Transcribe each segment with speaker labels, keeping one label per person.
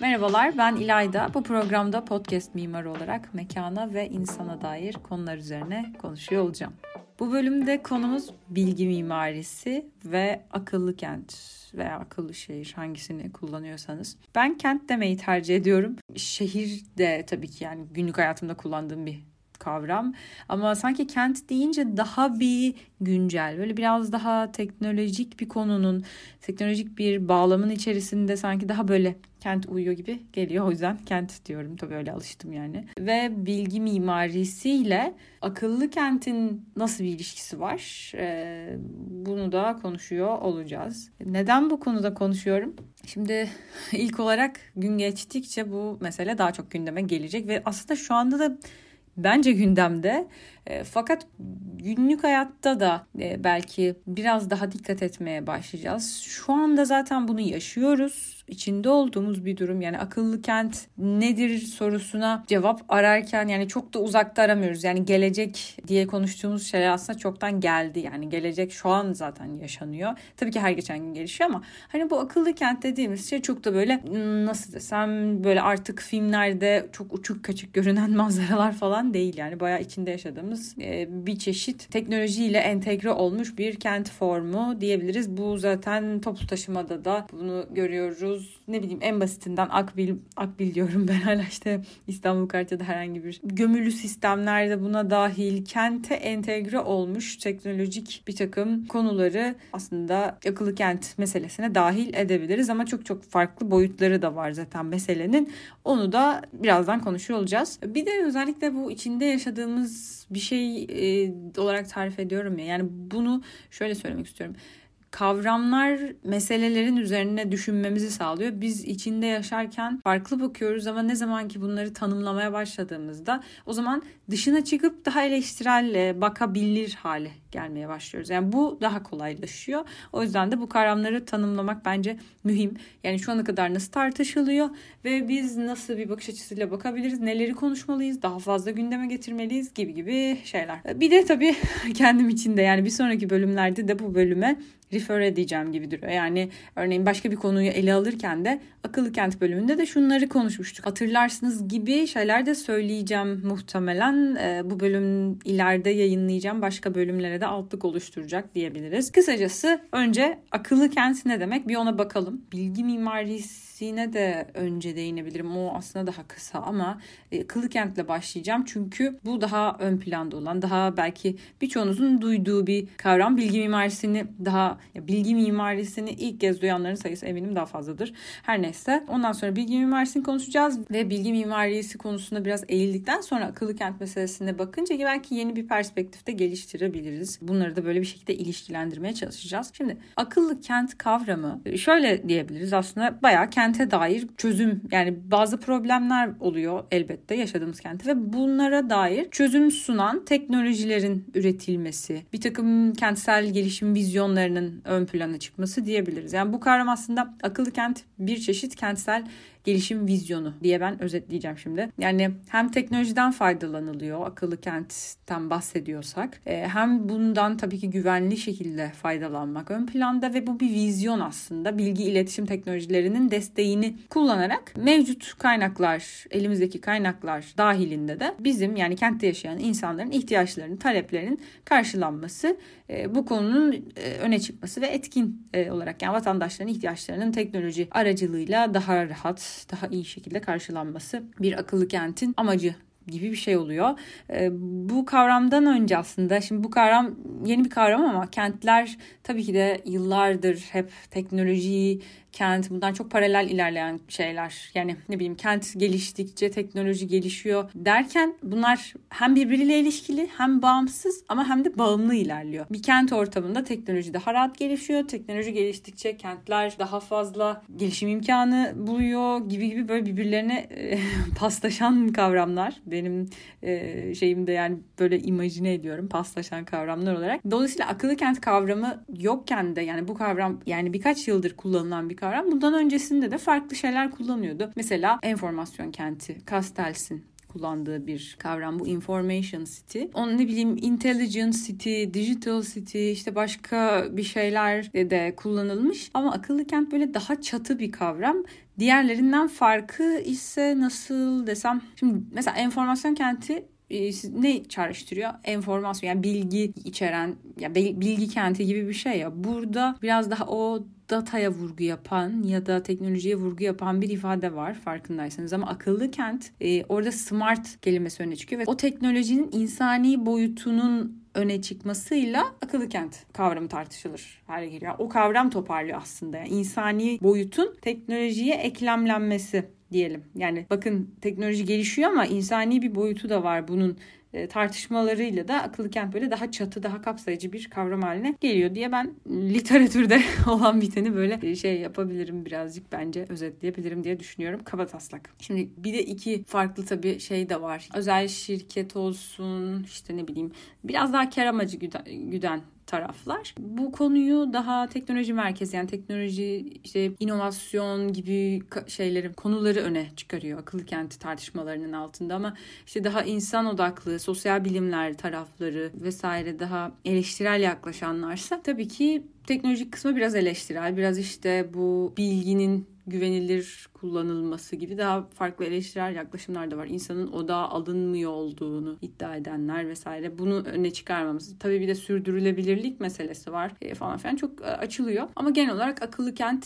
Speaker 1: Merhabalar ben İlayda. Bu programda podcast mimarı olarak mekana ve insana dair konular üzerine konuşuyor olacağım. Bu bölümde konumuz bilgi mimarisi ve akıllı kent veya akıllı şehir hangisini kullanıyorsanız. Ben kent demeyi tercih ediyorum. Şehir de tabii ki yani günlük hayatımda kullandığım bir kavram. Ama sanki kent deyince daha bir güncel, böyle biraz daha teknolojik bir konunun, teknolojik bir bağlamın içerisinde sanki daha böyle kent uyuyor gibi geliyor. O yüzden kent diyorum. Tabii öyle alıştım yani. Ve bilgi mimarisiyle akıllı kentin nasıl bir ilişkisi var? Ee, bunu da konuşuyor olacağız. Neden bu konuda konuşuyorum? Şimdi ilk olarak gün geçtikçe bu mesele daha çok gündeme gelecek ve aslında şu anda da bence gündemde. E, fakat günlük hayatta da e, belki biraz daha dikkat etmeye başlayacağız. Şu anda zaten bunu yaşıyoruz. İçinde olduğumuz bir durum. Yani akıllı kent nedir sorusuna cevap ararken yani çok da uzakta aramıyoruz. Yani gelecek diye konuştuğumuz şey aslında çoktan geldi. Yani gelecek şu an zaten yaşanıyor. Tabii ki her geçen gün gelişiyor ama hani bu akıllı kent dediğimiz şey çok da böyle nasıl desem böyle artık filmlerde çok uçuk kaçık görünen manzaralar falan değil. Yani bayağı içinde yaşadığımız e, bir çeşit teknolojiyle entegre olmuş bir kent formu diyebiliriz. Bu zaten toplu taşımada da bunu görüyoruz. Ne bileyim en basitinden Akbil, Akbil diyorum ben hala işte İstanbul Karta'da herhangi bir gömülü sistemlerde buna dahil kente entegre olmuş teknolojik bir takım konuları aslında akıllı kent meselesine dahil edebiliriz ama çok çok farklı boyutları da var zaten meselenin. Onu da birazdan konuşuyor olacağız. Bir de özellikle bu içinde yaşadığımız bir şey e, olarak tarif ediyorum ya. Yani bunu şöyle söylemek istiyorum kavramlar meselelerin üzerine düşünmemizi sağlıyor. Biz içinde yaşarken farklı bakıyoruz ama ne zaman ki bunları tanımlamaya başladığımızda o zaman dışına çıkıp daha eleştirel bakabilir hale gelmeye başlıyoruz. Yani bu daha kolaylaşıyor. O yüzden de bu kavramları tanımlamak bence mühim. Yani şu ana kadar nasıl tartışılıyor ve biz nasıl bir bakış açısıyla bakabiliriz, neleri konuşmalıyız, daha fazla gündeme getirmeliyiz gibi gibi şeyler. Bir de tabii kendim için de yani bir sonraki bölümlerde de bu bölüme refer edeceğim gibi duruyor. Yani örneğin başka bir konuyu ele alırken de akıllı kent bölümünde de şunları konuşmuştuk. Hatırlarsınız gibi şeyler de söyleyeceğim muhtemelen. E, bu bölüm ileride yayınlayacağım başka bölümlere de altlık oluşturacak diyebiliriz. Kısacası önce akıllı kent ne demek bir ona bakalım. Bilgi mimarisi Yine de önce değinebilirim. O aslında daha kısa ama e, akıllı kentle başlayacağım. Çünkü bu daha ön planda olan, daha belki birçoğunuzun duyduğu bir kavram. Bilgi mimarisini daha, bilgi mimarisini ilk kez duyanların sayısı eminim daha fazladır. Her neyse. Ondan sonra bilgi mimarisini konuşacağız ve bilgi mimarisi konusunda biraz eğildikten sonra akıllı kent meselesine bakınca belki yeni bir perspektifte geliştirebiliriz. Bunları da böyle bir şekilde ilişkilendirmeye çalışacağız. Şimdi akıllı kent kavramı şöyle diyebiliriz aslında bayağı kent kente dair çözüm yani bazı problemler oluyor elbette yaşadığımız kente ve bunlara dair çözüm sunan teknolojilerin üretilmesi, bir takım kentsel gelişim vizyonlarının ön plana çıkması diyebiliriz. Yani bu kavram aslında akıllı kent bir çeşit kentsel gelişim vizyonu diye ben özetleyeceğim şimdi. Yani hem teknolojiden faydalanılıyor akıllı kentten bahsediyorsak e, hem bundan tabii ki güvenli şekilde faydalanmak ön planda ve bu bir vizyon aslında bilgi iletişim teknolojilerinin desteğini kullanarak mevcut kaynaklar elimizdeki kaynaklar dahilinde de bizim yani kentte yaşayan insanların ihtiyaçlarını taleplerinin karşılanması e, bu konunun e, öne çıkması ve etkin olarak yani vatandaşların ihtiyaçlarının teknoloji aracılığıyla daha rahat daha iyi şekilde karşılanması bir akıllı kentin amacı gibi bir şey oluyor. E, bu kavramdan önce aslında şimdi bu kavram yeni bir kavram ama kentler tabii ki de yıllardır hep teknolojiyi kent bundan çok paralel ilerleyen şeyler. Yani ne bileyim kent geliştikçe teknoloji gelişiyor derken bunlar hem birbiriyle ilişkili hem bağımsız ama hem de bağımlı ilerliyor. Bir kent ortamında teknoloji daha rahat gelişiyor. Teknoloji geliştikçe kentler daha fazla gelişim imkanı buluyor gibi gibi böyle birbirlerine e, paslaşan kavramlar. Benim e, şeyimde yani böyle imajine ediyorum paslaşan kavramlar olarak. Dolayısıyla akıllı kent kavramı yokken de yani bu kavram yani birkaç yıldır kullanılan bir kavram. Bundan öncesinde de farklı şeyler kullanıyordu. Mesela enformasyon kenti, Kastelsin, kullandığı bir kavram bu information city. Onun ne bileyim intelligent city, digital city işte başka bir şeyler de kullanılmış ama akıllı kent böyle daha çatı bir kavram. Diğerlerinden farkı ise nasıl desem şimdi mesela enformasyon kenti ne çağrıştırıyor? Enformasyon yani bilgi içeren ya bilgi kenti gibi bir şey ya. Burada biraz daha o dataya vurgu yapan ya da teknolojiye vurgu yapan bir ifade var farkındaysanız ama akıllı kent e, orada smart kelimesi öne çıkıyor ve o teknolojinin insani boyutunun öne çıkmasıyla akıllı kent kavramı tartışılır hale geliyor. O kavram toparlıyor aslında. Yani insani boyutun teknolojiye eklemlenmesi diyelim. Yani bakın teknoloji gelişiyor ama insani bir boyutu da var bunun e, tartışmalarıyla da akıllı kent böyle daha çatı, daha kapsayıcı bir kavram haline geliyor diye ben literatürde olan biteni böyle şey yapabilirim birazcık bence özetleyebilirim diye düşünüyorum. Kaba taslak. Şimdi bir de iki farklı tabii şey de var. Özel şirket olsun işte ne bileyim biraz daha kar amacı güden taraflar. Bu konuyu daha teknoloji merkezi yani teknoloji işte inovasyon gibi şeylerin konuları öne çıkarıyor akıllı kenti tartışmalarının altında ama işte daha insan odaklı sosyal bilimler tarafları vesaire daha eleştirel yaklaşanlarsa tabii ki teknolojik kısmı biraz eleştirel biraz işte bu bilginin güvenilir kullanılması gibi daha farklı eleştirel yaklaşımlar da var. İnsanın odağa alınmıyor olduğunu iddia edenler vesaire. Bunu öne çıkarmamız. Tabii bir de sürdürülebilirlik meselesi var e, falan filan çok e, açılıyor. Ama genel olarak akıllı kent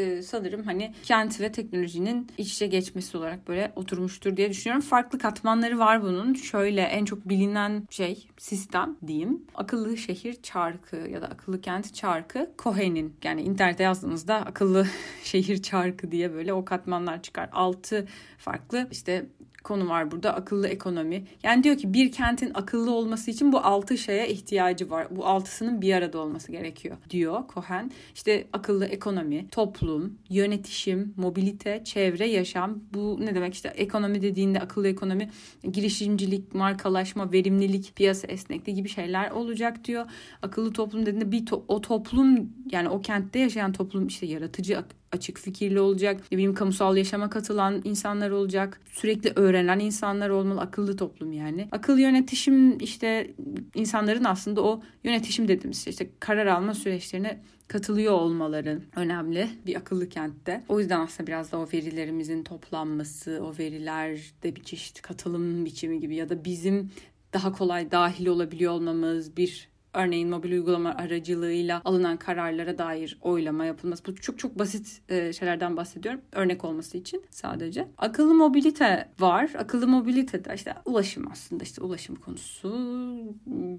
Speaker 1: e, sanırım hani kent ve teknolojinin iç içe geçmesi olarak böyle oturmuştur diye düşünüyorum. Farklı katmanları var bunun. Şöyle en çok bilinen şey sistem diyeyim. Akıllı şehir çarkı ya da akıllı kent çarkı Cohen'in yani internete yazdığınızda akıllı şehir çarkı diye böyle o katmanlar çıkar. Altı farklı işte konu var burada akıllı ekonomi. Yani diyor ki bir kentin akıllı olması için bu altı şeye ihtiyacı var. Bu altısının bir arada olması gerekiyor diyor Cohen. İşte akıllı ekonomi, toplum, yönetişim, mobilite, çevre, yaşam. Bu ne demek işte ekonomi dediğinde akıllı ekonomi girişimcilik, markalaşma, verimlilik, piyasa esnekliği gibi şeyler olacak diyor. Akıllı toplum dediğinde bir to- o toplum yani o kentte yaşayan toplum işte yaratıcı açık fikirli olacak. Ne bileyim kamusal yaşama katılan insanlar olacak. Sürekli öğrenen insanlar olmalı. Akıllı toplum yani. Akıllı yönetişim işte insanların aslında o yönetişim dediğimiz şey işte karar alma süreçlerine katılıyor olmaları önemli bir akıllı kentte. O yüzden aslında biraz da o verilerimizin toplanması, o verilerde bir çeşit katılım biçimi gibi ya da bizim daha kolay dahil olabiliyor olmamız, bir örneğin mobil uygulama aracılığıyla alınan kararlara dair oylama yapılması. Bu çok çok basit e, şeylerden bahsediyorum. Örnek olması için sadece. Akıllı mobilite var. Akıllı mobilite de işte ulaşım aslında işte ulaşım konusu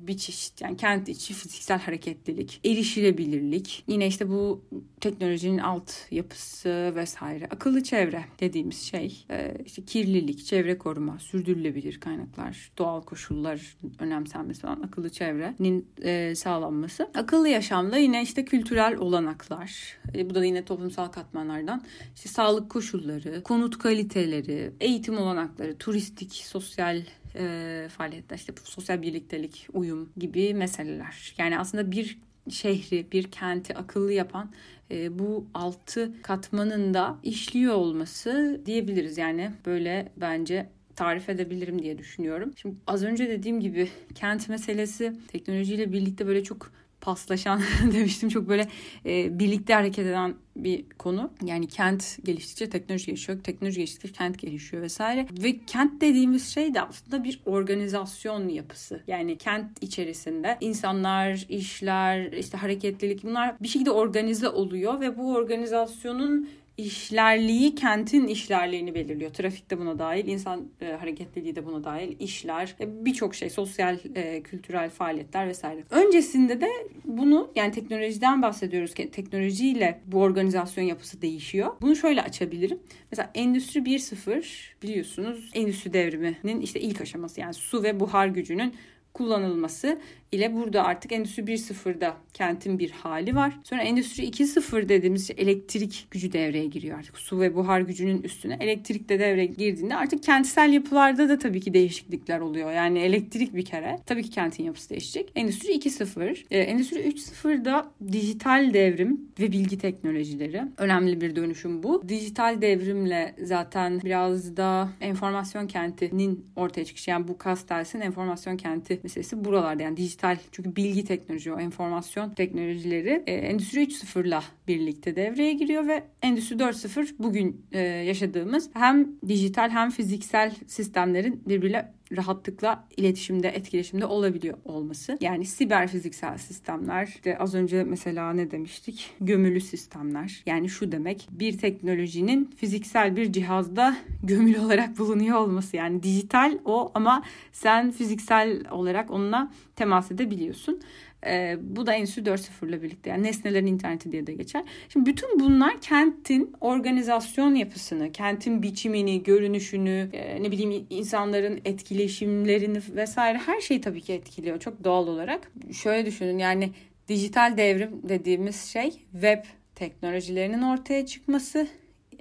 Speaker 1: bir çeşit yani kent içi fiziksel hareketlilik, erişilebilirlik. Yine işte bu teknolojinin alt yapısı vesaire. Akıllı çevre dediğimiz şey e, işte kirlilik, çevre koruma, sürdürülebilir kaynaklar, doğal koşullar önemsenmesi falan akıllı çevrenin e, sağlanması. Akıllı yaşamda yine işte kültürel olanaklar, e, bu da yine toplumsal katmanlardan, işte sağlık koşulları, konut kaliteleri, eğitim olanakları, turistik, sosyal e, faaliyetler, işte sosyal birliktelik, uyum gibi meseleler. Yani aslında bir şehri, bir kenti akıllı yapan e, bu altı katmanın da işliyor olması diyebiliriz. Yani böyle bence tarif edebilirim diye düşünüyorum. Şimdi az önce dediğim gibi kent meselesi teknolojiyle birlikte böyle çok paslaşan demiştim. Çok böyle e, birlikte hareket eden bir konu. Yani kent geliştikçe teknoloji gelişiyor. Teknoloji geliştikçe kent gelişiyor vesaire. Ve kent dediğimiz şey de aslında bir organizasyon yapısı. Yani kent içerisinde insanlar, işler, işte hareketlilik bunlar bir şekilde organize oluyor ve bu organizasyonun işlerliği kentin işlerliğini belirliyor. Trafikte buna dahil, insan e, hareketliliği de buna dahil, işler, e, birçok şey, sosyal, e, kültürel faaliyetler vesaire. Öncesinde de bunu yani teknolojiden bahsediyoruz ki teknolojiyle bu organizasyon yapısı değişiyor. Bunu şöyle açabilirim. Mesela Endüstri 1.0 biliyorsunuz endüstri devriminin işte ilk aşaması yani su ve buhar gücünün kullanılması ile burada artık Endüstri 1.0'da kentin bir hali var. Sonra Endüstri 2.0 dediğimiz şey elektrik gücü devreye giriyor artık. Su ve buhar gücünün üstüne elektrik de devreye girdiğinde artık kentsel yapılarda da tabii ki değişiklikler oluyor. Yani elektrik bir kere tabii ki kentin yapısı değişecek. Endüstri 2.0. Ee, Endüstri 3.0'da dijital devrim ve bilgi teknolojileri. Önemli bir dönüşüm bu. Dijital devrimle zaten biraz da enformasyon kentinin ortaya çıkışı. Yani bu Kastelsin enformasyon kenti meselesi buralarda. Yani dijital çünkü bilgi teknoloji o enformasyon teknolojileri e, Endüstri 3.0'la birlikte devreye giriyor ve Endüstri 4.0 bugün e, yaşadığımız hem dijital hem fiziksel sistemlerin birbiriyle rahatlıkla iletişimde, etkileşimde olabiliyor olması. Yani siber fiziksel sistemler, işte az önce mesela ne demiştik? Gömülü sistemler. Yani şu demek bir teknolojinin fiziksel bir cihazda gömülü olarak bulunuyor olması. Yani dijital o ama sen fiziksel olarak onunla temas edebiliyorsun. E, bu da Endüstri 4.0 ile birlikte yani nesnelerin interneti diye de geçer. Şimdi bütün bunlar kentin organizasyon yapısını, kentin biçimini, görünüşünü, e, ne bileyim insanların etkileşimlerini vesaire her şeyi tabii ki etkiliyor çok doğal olarak. Şöyle düşünün yani dijital devrim dediğimiz şey web teknolojilerinin ortaya çıkması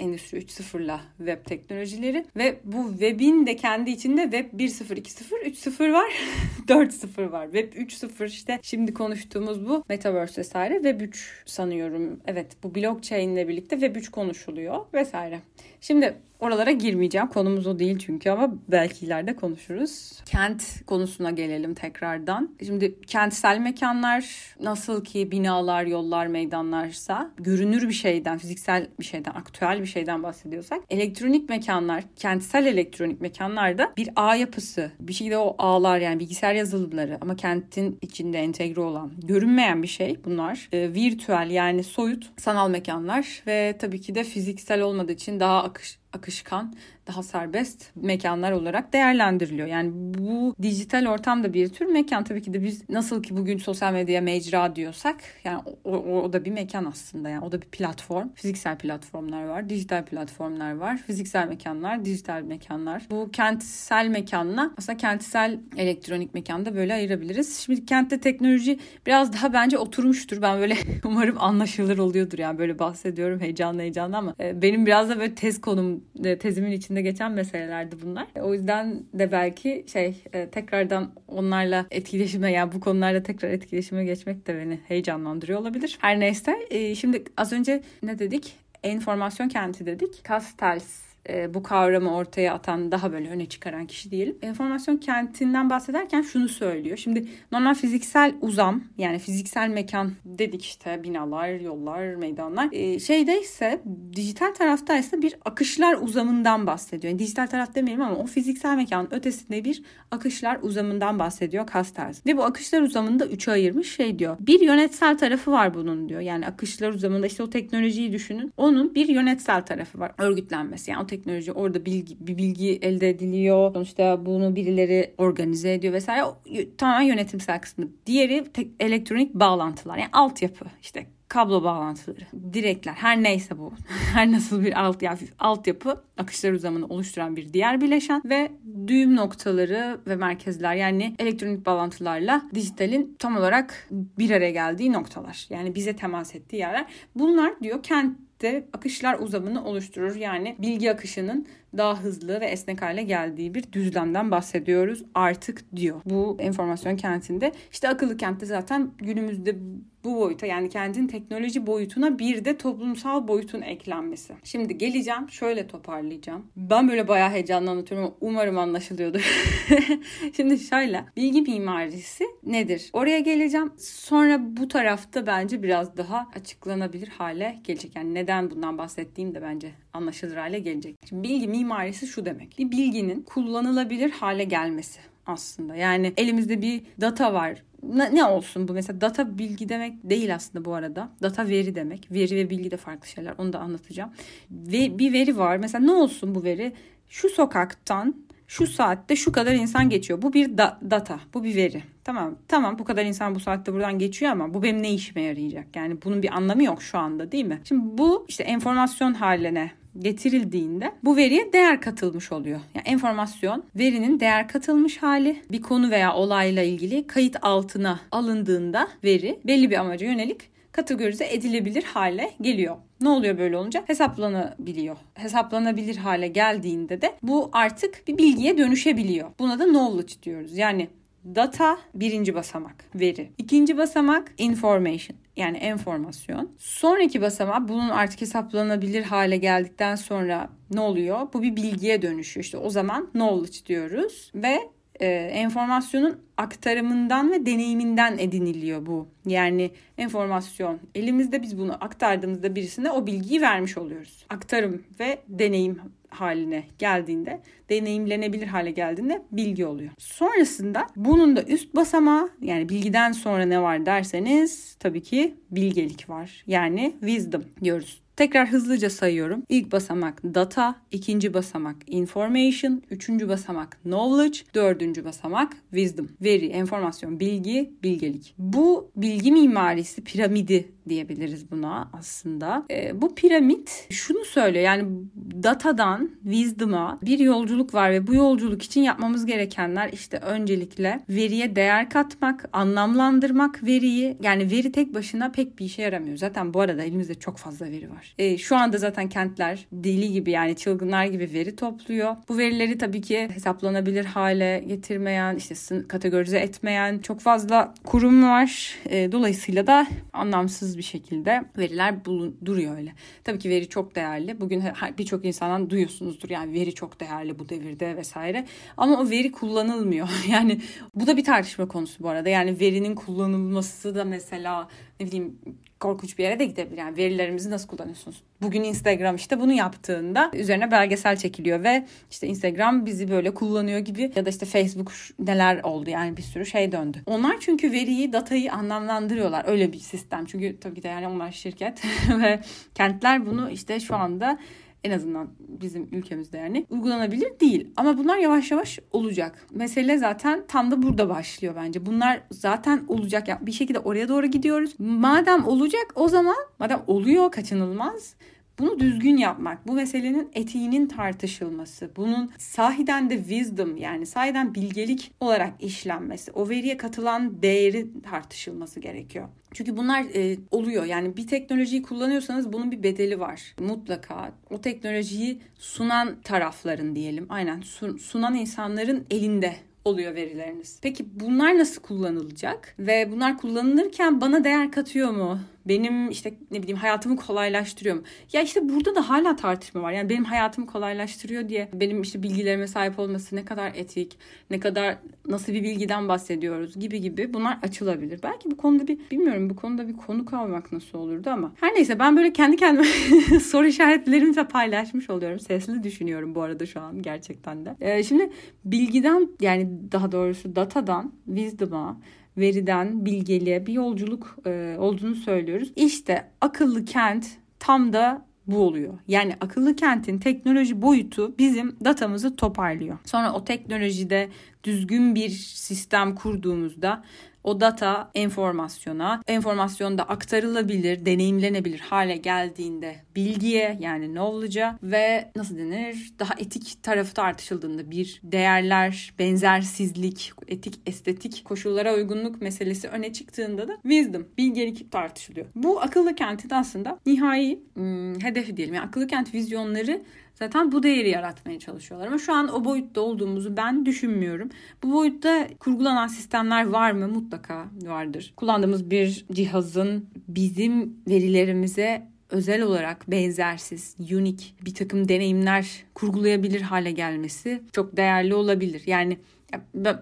Speaker 1: Endüstri 3.0'la web teknolojileri ve bu web'in de kendi içinde web 1.0, 2.0, 3.0 var, 4.0 var. Web 3.0 işte şimdi konuştuğumuz bu Metaverse vesaire web 3 sanıyorum. Evet bu blockchain ile birlikte web 3 konuşuluyor vesaire. Şimdi Oralara girmeyeceğim. Konumuz o değil çünkü ama belki ileride konuşuruz. Kent konusuna gelelim tekrardan. Şimdi kentsel mekanlar nasıl ki binalar, yollar, meydanlarsa görünür bir şeyden, fiziksel bir şeyden, aktüel bir şeyden bahsediyorsak elektronik mekanlar, kentsel elektronik mekanlarda bir ağ yapısı, bir şekilde o ağlar yani bilgisayar yazılımları ama kentin içinde entegre olan, görünmeyen bir şey bunlar. E, virtüel yani soyut sanal mekanlar ve tabii ki de fiziksel olmadığı için daha akış akışkan, daha serbest mekanlar olarak değerlendiriliyor. Yani bu dijital ortamda bir tür mekan tabii ki de biz nasıl ki bugün sosyal medya mecra diyorsak yani o, o, o da bir mekan aslında yani o da bir platform. Fiziksel platformlar var, dijital platformlar var, fiziksel mekanlar, dijital mekanlar. Bu kentsel mekanla aslında kentsel elektronik mekanda böyle ayırabiliriz. Şimdi kentte teknoloji biraz daha bence oturmuştur. Ben böyle umarım anlaşılır oluyordur yani böyle bahsediyorum heyecanlı heyecanlı ama e, benim biraz da böyle tez konum e, tezimin içinde geçen meselelerdi bunlar. O yüzden de belki şey e, tekrardan onlarla etkileşime yani bu konularla tekrar etkileşime geçmek de beni heyecanlandırıyor olabilir. Her neyse şimdi az önce ne dedik? Enformasyon kenti dedik. Castells e, bu kavramı ortaya atan daha böyle öne çıkaran kişi diyelim. Enformasyon kentinden bahsederken şunu söylüyor. Şimdi normal fiziksel uzam yani fiziksel mekan dedik işte binalar, yollar, meydanlar. E, şeyde ise dijital tarafta ise bir akışlar uzamından bahsediyor. Yani dijital taraf demeyelim ama o fiziksel mekanın ötesinde bir akışlar uzamından bahsediyor Castells. Ve bu akışlar uzamında üçe ayırmış şey diyor. Bir yönetsel tarafı var bunun diyor. Yani akışlar uzamında işte o teknolojiyi düşünün. Onun bir yönetsel tarafı var. Örgütlenmesi. Yani o teknoloji orada bilgi bir bilgi elde ediliyor. Sonuçta bunu birileri organize ediyor vesaire. Tamamen yönetimsel kısmı. Diğeri tek, elektronik bağlantılar. Yani altyapı işte kablo bağlantıları, direkler her neyse bu. her nasıl bir alt yani altyapı akışlar uzamını oluşturan bir diğer bileşen ve düğüm noktaları ve merkezler yani elektronik bağlantılarla dijitalin tam olarak bir araya geldiği noktalar. Yani bize temas ettiği yerler. Bunlar diyor kent de akışlar uzamını oluşturur. Yani bilgi akışının daha hızlı ve esnek hale geldiği bir düzlemden bahsediyoruz artık diyor. Bu enformasyon kentinde işte akıllı kentte zaten günümüzde bu boyuta yani kentin teknoloji boyutuna bir de toplumsal boyutun eklenmesi. Şimdi geleceğim şöyle toparlayacağım. Ben böyle bayağı heyecanlı anlatıyorum umarım anlaşılıyordur. Şimdi şöyle bilgi mimarisi nedir? Oraya geleceğim. Sonra bu tarafta bence biraz daha açıklanabilir hale gelecek. Yani neden bundan bahsettiğim de bence anlaşılır hale gelecek. Şimdi bilgi mimarisi şu demek. Bir bilginin kullanılabilir hale gelmesi aslında. Yani elimizde bir data var. Ne, olsun bu mesela data bilgi demek değil aslında bu arada. Data veri demek. Veri ve bilgi de farklı şeyler. Onu da anlatacağım. Ve bir veri var. Mesela ne olsun bu veri? Şu sokaktan şu saatte şu kadar insan geçiyor. Bu bir da- data, bu bir veri. Tamam, tamam bu kadar insan bu saatte buradan geçiyor ama bu benim ne işime yarayacak? Yani bunun bir anlamı yok şu anda değil mi? Şimdi bu işte enformasyon haline getirildiğinde bu veriye değer katılmış oluyor. Yani enformasyon verinin değer katılmış hali bir konu veya olayla ilgili kayıt altına alındığında veri belli bir amaca yönelik kategorize edilebilir hale geliyor. Ne oluyor böyle olunca? Hesaplanabiliyor. Hesaplanabilir hale geldiğinde de bu artık bir bilgiye dönüşebiliyor. Buna da knowledge diyoruz. Yani data birinci basamak veri. İkinci basamak information yani enformasyon. Sonraki basamak bunun artık hesaplanabilir hale geldikten sonra ne oluyor? Bu bir bilgiye dönüşüyor. İşte o zaman knowledge diyoruz ve e, enformasyonun aktarımından ve deneyiminden ediniliyor bu. Yani enformasyon elimizde biz bunu aktardığımızda birisine o bilgiyi vermiş oluyoruz. Aktarım ve deneyim haline geldiğinde, deneyimlenebilir hale geldiğinde bilgi oluyor. Sonrasında bunun da üst basamağı yani bilgiden sonra ne var derseniz tabii ki bilgelik var. Yani wisdom diyoruz. Tekrar hızlıca sayıyorum. İlk basamak data, ikinci basamak information, üçüncü basamak knowledge, dördüncü basamak wisdom. Veri, enformasyon, bilgi, bilgelik. Bu bilgi mimarisi piramidi diyebiliriz buna aslında. E, bu piramit şunu söylüyor yani datadan wisdom'a bir yolculuk var ve bu yolculuk için yapmamız gerekenler işte öncelikle veriye değer katmak, anlamlandırmak veriyi. Yani veri tek başına pek bir işe yaramıyor. Zaten bu arada elimizde çok fazla veri var. E, şu anda zaten kentler deli gibi yani çılgınlar gibi veri topluyor. Bu verileri tabii ki hesaplanabilir hale getirmeyen, işte kategorize etmeyen çok fazla kurum var. E, dolayısıyla da anlamsız bir şekilde veriler bulun, duruyor öyle. Tabii ki veri çok değerli. Bugün birçok insandan duyuyorsunuzdur yani veri çok değerli bu devirde vesaire. Ama o veri kullanılmıyor. Yani bu da bir tartışma konusu bu arada. Yani verinin kullanılması da mesela ne bileyim korkunç bir yere de gidebilir. Yani verilerimizi nasıl kullanıyorsunuz? Bugün Instagram işte bunu yaptığında üzerine belgesel çekiliyor ve işte Instagram bizi böyle kullanıyor gibi ya da işte Facebook neler oldu yani bir sürü şey döndü. Onlar çünkü veriyi, datayı anlamlandırıyorlar. Öyle bir sistem. Çünkü tabii ki de yani onlar şirket ve kentler bunu işte şu anda en azından bizim ülkemizde yani uygulanabilir değil. Ama bunlar yavaş yavaş olacak. Mesele zaten tam da burada başlıyor bence. Bunlar zaten olacak. Yani bir şekilde oraya doğru gidiyoruz. Madem olacak o zaman madem oluyor kaçınılmaz bunu düzgün yapmak, bu meselenin etiğinin tartışılması, bunun sahiden de wisdom yani sahiden bilgelik olarak işlenmesi, o veriye katılan değeri tartışılması gerekiyor. Çünkü bunlar e, oluyor. Yani bir teknolojiyi kullanıyorsanız bunun bir bedeli var. Mutlaka o teknolojiyi sunan tarafların diyelim. Aynen sunan insanların elinde oluyor verileriniz. Peki bunlar nasıl kullanılacak? Ve bunlar kullanılırken bana değer katıyor mu? Benim işte ne bileyim hayatımı kolaylaştırıyor mu? Ya işte burada da hala tartışma var. Yani benim hayatımı kolaylaştırıyor diye benim işte bilgilerime sahip olması ne kadar etik, ne kadar nasıl bir bilgiden bahsediyoruz gibi gibi bunlar açılabilir. Belki bu konuda bir bilmiyorum bu konuda bir konu kalmak nasıl olurdu ama her neyse ben böyle kendi kendime soru işaretlerimi de paylaşmış oluyorum. Sesli düşünüyorum bu arada şu an gerçekten de. Ee, şimdi bilgiden yani daha doğrusu datadan wisdom'a veriden bilgeliğe bir yolculuk e, olduğunu söylüyoruz. İşte akıllı kent tam da bu oluyor. Yani akıllı kentin teknoloji boyutu bizim datamızı toparlıyor. Sonra o teknolojide düzgün bir sistem kurduğumuzda o data enformasyona, enformasyonda aktarılabilir, deneyimlenebilir hale geldiğinde bilgiye yani knowledge'a ve nasıl denir daha etik tarafı tartışıldığında bir değerler, benzersizlik, etik, estetik koşullara uygunluk meselesi öne çıktığında da wisdom, bilgelik tartışılıyor. Bu akıllı kentin aslında nihai hmm, hedefi diyelim. Yani akıllı kent vizyonları Zaten bu değeri yaratmaya çalışıyorlar. Ama şu an o boyutta olduğumuzu ben düşünmüyorum. Bu boyutta kurgulanan sistemler var mı? Mutlaka vardır. Kullandığımız bir cihazın bizim verilerimize özel olarak benzersiz, unique bir takım deneyimler kurgulayabilir hale gelmesi çok değerli olabilir. Yani ben,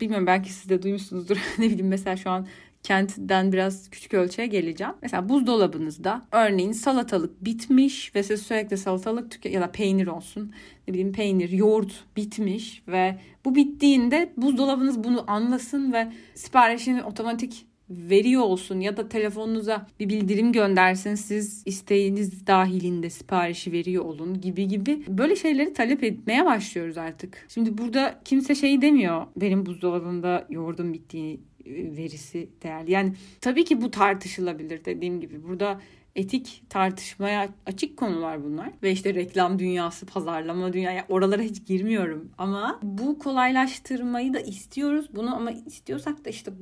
Speaker 1: bilmiyorum belki siz de duymuşsunuzdur. ne bileyim mesela şu an kentten biraz küçük ölçüye geleceğim. Mesela buzdolabınızda örneğin salatalık bitmiş ve siz sürekli salatalık tüke ya da peynir olsun ne bileyim peynir, yoğurt bitmiş ve bu bittiğinde buzdolabınız bunu anlasın ve siparişini otomatik veriyor olsun ya da telefonunuza bir bildirim göndersin siz isteğiniz dahilinde siparişi veriyor olun gibi gibi böyle şeyleri talep etmeye başlıyoruz artık. Şimdi burada kimse şey demiyor benim buzdolabında yoğurdum bittiğini verisi değerli. Yani tabii ki bu tartışılabilir dediğim gibi. Burada etik tartışmaya açık konular bunlar. Ve işte reklam dünyası, pazarlama dünyası oralara hiç girmiyorum. Ama bu kolaylaştırmayı da istiyoruz. Bunu ama istiyorsak da işte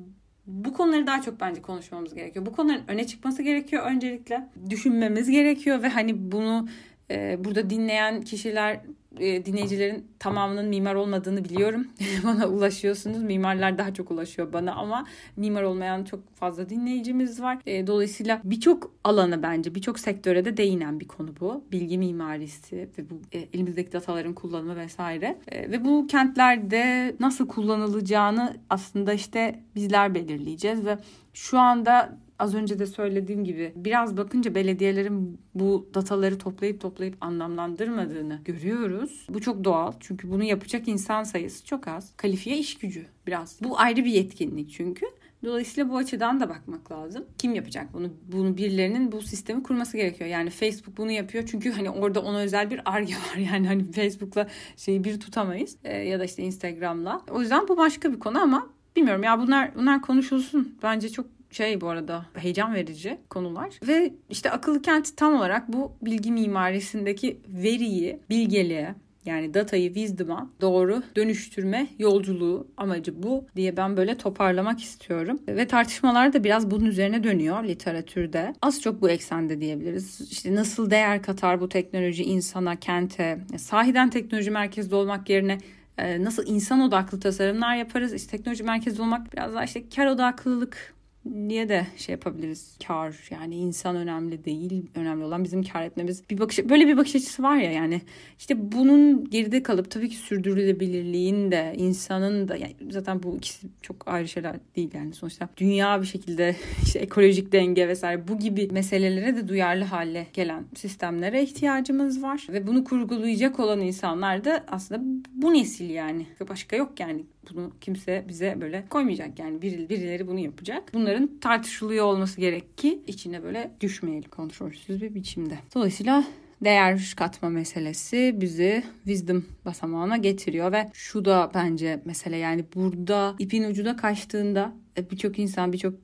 Speaker 1: bu konuları daha çok bence konuşmamız gerekiyor. Bu konuların öne çıkması gerekiyor öncelikle. Düşünmemiz gerekiyor ve hani bunu e, burada dinleyen kişiler e, dinleyicilerin tamamının mimar olmadığını biliyorum. bana ulaşıyorsunuz. Mimarlar daha çok ulaşıyor bana ama mimar olmayan çok fazla dinleyicimiz var. E, dolayısıyla birçok alana bence birçok sektöre de değinen bir konu bu. Bilgi mimarisi ve bu e, elimizdeki dataların kullanımı vesaire. Ve bu kentlerde nasıl kullanılacağını aslında işte bizler belirleyeceğiz ve şu anda az önce de söylediğim gibi biraz bakınca belediyelerin bu dataları toplayıp toplayıp anlamlandırmadığını görüyoruz. Bu çok doğal çünkü bunu yapacak insan sayısı çok az. Kalifiye iş gücü biraz. Bu ayrı bir yetkinlik çünkü. Dolayısıyla bu açıdan da bakmak lazım. Kim yapacak bunu? Bunu birilerinin bu sistemi kurması gerekiyor. Yani Facebook bunu yapıyor çünkü hani orada ona özel bir arge var. Yani hani Facebook'la şeyi bir tutamayız. Ee, ya da işte Instagram'la. O yüzden bu başka bir konu ama bilmiyorum ya bunlar bunlar konuşulsun. Bence çok şey bu arada heyecan verici konular. Ve işte akıllı kent tam olarak bu bilgi mimarisindeki veriyi, bilgeliğe, yani datayı wisdom'a doğru dönüştürme yolculuğu amacı bu diye ben böyle toparlamak istiyorum. Ve tartışmalar da biraz bunun üzerine dönüyor literatürde. Az çok bu eksende diyebiliriz. İşte nasıl değer katar bu teknoloji insana, kente, sahiden teknoloji merkezli olmak yerine e, nasıl insan odaklı tasarımlar yaparız? İşte teknoloji merkezli olmak biraz daha işte kar odaklılık niye de şey yapabiliriz? Kar yani insan önemli değil önemli olan bizim kar etmemiz. Bir bakış böyle bir bakış açısı var ya yani işte bunun geride kalıp tabii ki sürdürülebilirliğin de insanın da yani zaten bu ikisi çok ayrı şeyler değil yani. Sonuçta dünya bir şekilde işte ekolojik denge vesaire bu gibi meselelere de duyarlı hale gelen sistemlere ihtiyacımız var. Ve bunu kurgulayacak olan insanlar da aslında bu nesil yani. Başka yok yani bunu kimse bize böyle koymayacak yani bir, birileri bunu yapacak. Bunların tartışılıyor olması gerek ki içine böyle düşmeyelim kontrolsüz bir biçimde. Dolayısıyla değer katma meselesi bizi wisdom basamağına getiriyor ve şu da bence mesele yani burada ipin ucu da kaçtığında e, birçok insan birçok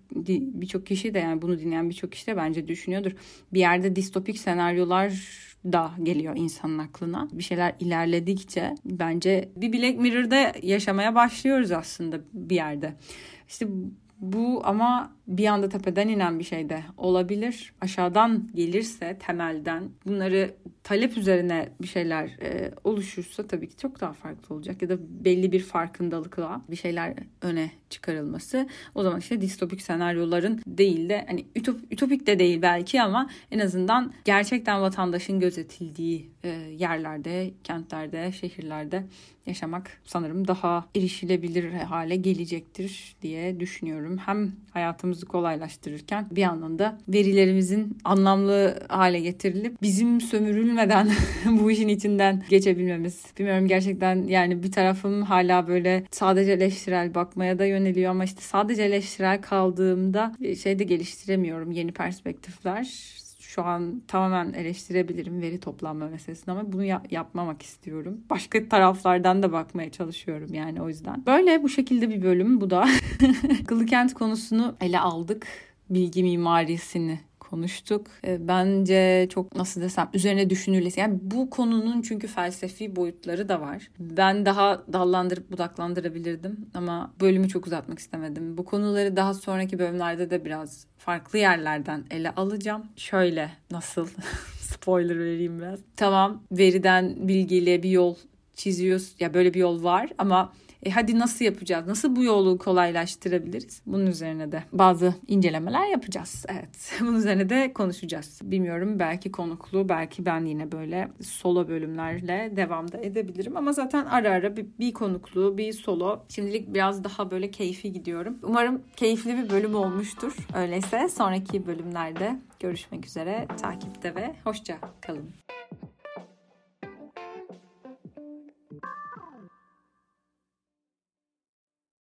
Speaker 1: birçok kişi de yani bunu dinleyen birçok kişi de bence düşünüyordur. Bir yerde distopik senaryolar da geliyor insanın aklına. Bir şeyler ilerledikçe bence bir Black Mirror'da yaşamaya başlıyoruz aslında bir yerde. İşte bu ama bir anda tepeden inen bir şey de olabilir. Aşağıdan gelirse temelden bunları talep üzerine bir şeyler e, oluşursa tabii ki çok daha farklı olacak. Ya da belli bir farkındalıkla bir şeyler öne çıkarılması. O zaman işte distopik senaryoların değil de hani ütop, ütopik de değil belki ama en azından gerçekten vatandaşın gözetildiği e, yerlerde, kentlerde, şehirlerde yaşamak sanırım daha erişilebilir hale gelecektir diye düşünüyorum. Hem hayatımızı kolaylaştırırken bir yandan da verilerimizin anlamlı hale getirilip bizim sömürülmeden bu işin içinden geçebilmemiz. Bilmiyorum gerçekten yani bir tarafım hala böyle sadece eleştirel bakmaya da yöneliyor ama işte sadece eleştirel kaldığımda şey de geliştiremiyorum yeni perspektifler şu an tamamen eleştirebilirim veri toplanma meselesini ama bunu ya- yapmamak istiyorum. Başka taraflardan da bakmaya çalışıyorum yani o yüzden. Böyle bu şekilde bir bölüm bu da. Akıllı kent konusunu ele aldık. Bilgi mimarisini konuştuk. E, bence çok nasıl desem üzerine düşünülesi. Yani bu konunun çünkü felsefi boyutları da var. Ben daha dallandırıp budaklandırabilirdim ama bölümü çok uzatmak istemedim. Bu konuları daha sonraki bölümlerde de biraz farklı yerlerden ele alacağım. Şöyle nasıl spoiler vereyim biraz. Tamam veriden bilgiyle bir yol çiziyoruz. Ya böyle bir yol var ama e hadi nasıl yapacağız? Nasıl bu yolu kolaylaştırabiliriz? Bunun üzerine de bazı incelemeler yapacağız. Evet. Bunun üzerine de konuşacağız. Bilmiyorum belki konuklu, belki ben yine böyle solo bölümlerle devamda edebilirim. Ama zaten ara ara bir, bir konuklu, bir solo. Şimdilik biraz daha böyle keyfi gidiyorum. Umarım keyifli bir bölüm olmuştur. Öyleyse sonraki bölümlerde görüşmek üzere. Takipte ve hoşça kalın.